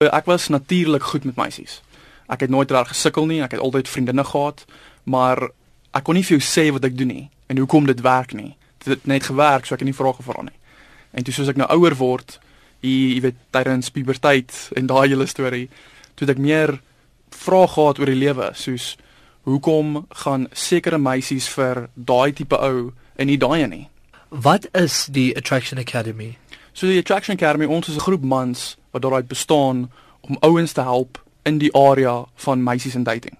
Ek was natuurlik goed met meisies. Ek het nooit reg gesukkel nie, ek het altyd vriendinne gehad, maar ek kon nie vir jou sê wat ek doen nie en hoekom dit werk nie. Dit het net gewerk, so ek het nie vrae gevra nie. En toe soos ek nou ouer word, jy, jy weet tydens puberteit en daai hele storie, toe het ek meer vrae gehad oor die lewe, soos hoekom gaan sekere meisies vir daai tipe ou en nie daai nie. Wat is die Attraction Academy? So die Attraction Academy ons is 'n groep mans wat daaruit bestaan om ouens te help in die area van meisies en dating.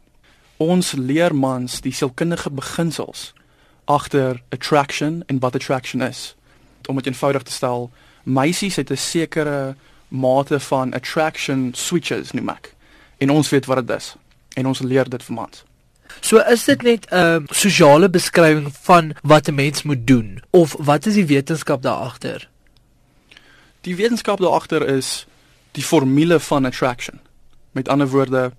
Ons leer mans die sielkundige beginsels agter attraction en wat attraction is. Om dit eenvoudig te stel, meisies het 'n sekere mate van attraction switches noem ek. En ons weet wat dit is en ons leer dit vir mans. So is dit net 'n uh, sosiale beskrywing van wat 'n mens moet doen of wat is die wetenskap daar agter? Die wetenskap daar agter is die formule van attraction. Met ander woorde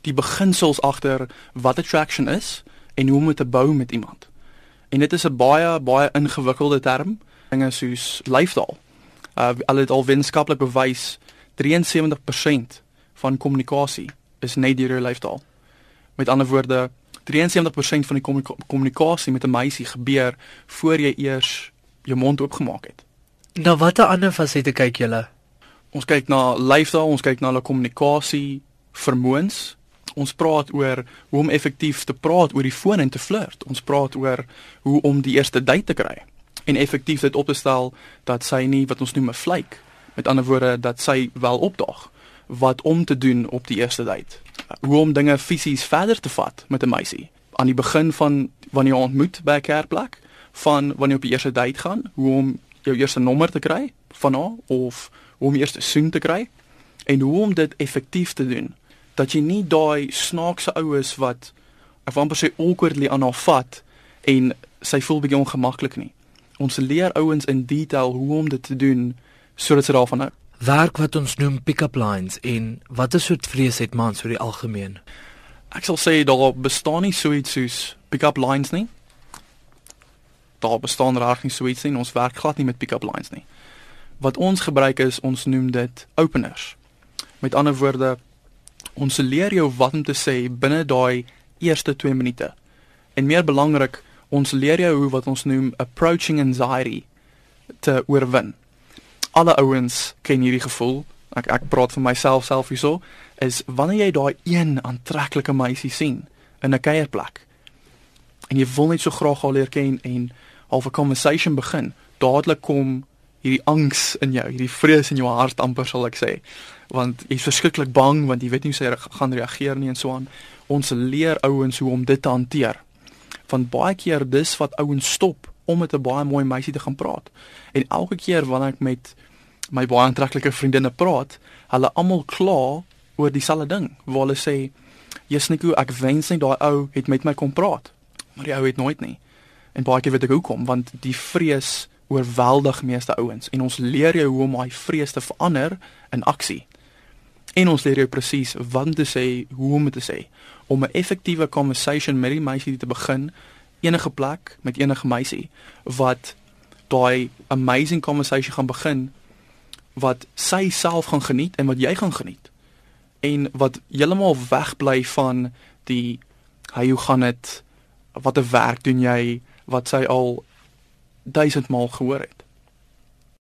die beginsels agter wat attraction is en hoe om dit te bou met iemand. En dit is 'n baie baie ingewikkelde term, dinge soos lyfstaal. Uh al het al wetenskaplik bewys 73% van kommunikasie is net deur jou lyfstaal. Met ander woorde 73% van die kommunikasie met 'n meisie gebeur voor jy eers jou mond oopgemaak het. Nou watter ander fasette kyk julle? Ons kyk na lyfstaal, ons kyk na hulle kommunikasie vermoëns. Ons praat oor hoe om effektief te praat oor die foon en te flirt. Ons praat oor hoe om die eerste date te kry en effektief dit op te stel dat sy nie wat ons noem 'n flyk. Met ander woorde dat sy wel opdaag wat om te doen op die eerste date. Hoe om dinge fisies verder te vat met 'n meisie. Aan die begin van wanneer jy ontmoet by 'n kerkplek, van wanneer jy op die eerste date gaan, hoe om jou eerste nommer te kry van haar of hoe om eers 'n soen te kry en hoe om dit effektief te doen dat jy nie daai snaakse oues wat wil amper sê awkwardly aan haar vat en sy voel bietjie ongemaklik nie. Ons leer ouens in detail hoe om dit te doen sodat sy daarvan hou. Werk wat ons noem pick-up lines en watter soort vrees het mans oor die algemeen? Ek sal sê daar bestaan nie so iets soos pick-up lines nie. Daar bestaan reg nie so iets nie. Ons werk glad nie met pick-up lines nie wat ons gebruik is ons noem dit openers. Met ander woorde ons leer jou wat om te sê binne daai eerste 2 minute. En meer belangrik, ons leer jou hoe wat ons noem approaching anxiety te oorwin. Alle ouens ken hierdie gevoel. Ek ek praat vir myself self hierso is wanneer jy daai een aantreklike meisie sien in 'n kuierplek en jy wil net so graag haar leer ken en half 'n conversation begin, dadelik kom hierdie angs in jou, hierdie vrees in jou hart amper sal ek sê. Want jy's verskriklik bang want jy weet nie hoe sy gaan reageer nie en so aan. Ons leer ouens hoe om dit te hanteer. Van baie keer dis wat ouens stop om met 'n baie mooi meisie te gaan praat. En elke keer wanneer ek met my baie aantreklike vriendinne praat, hulle almal kla oor dieselfde ding. Waar hulle sê, "Jesniku, ek wens net daai ou het met my kom praat." Maar die ou het nooit nie. En baie keer weet ek hoekom, want die vrees oorweldig meeste ouens en ons leer jou hoe om daai vrees te verander in aksie. En ons leer jou presies wat te sê, hoe om te sê. Om 'n effektiewe conversation met die meisie te begin enige plek met enige meisie wat daai amazing conversation gaan begin wat sy self gaan geniet en wat jy gaan geniet. En wat heeltemal wegbly van die hy hoe gaan dit wat 'n werk doen jy? Wat sy al duisend maal gehoor het.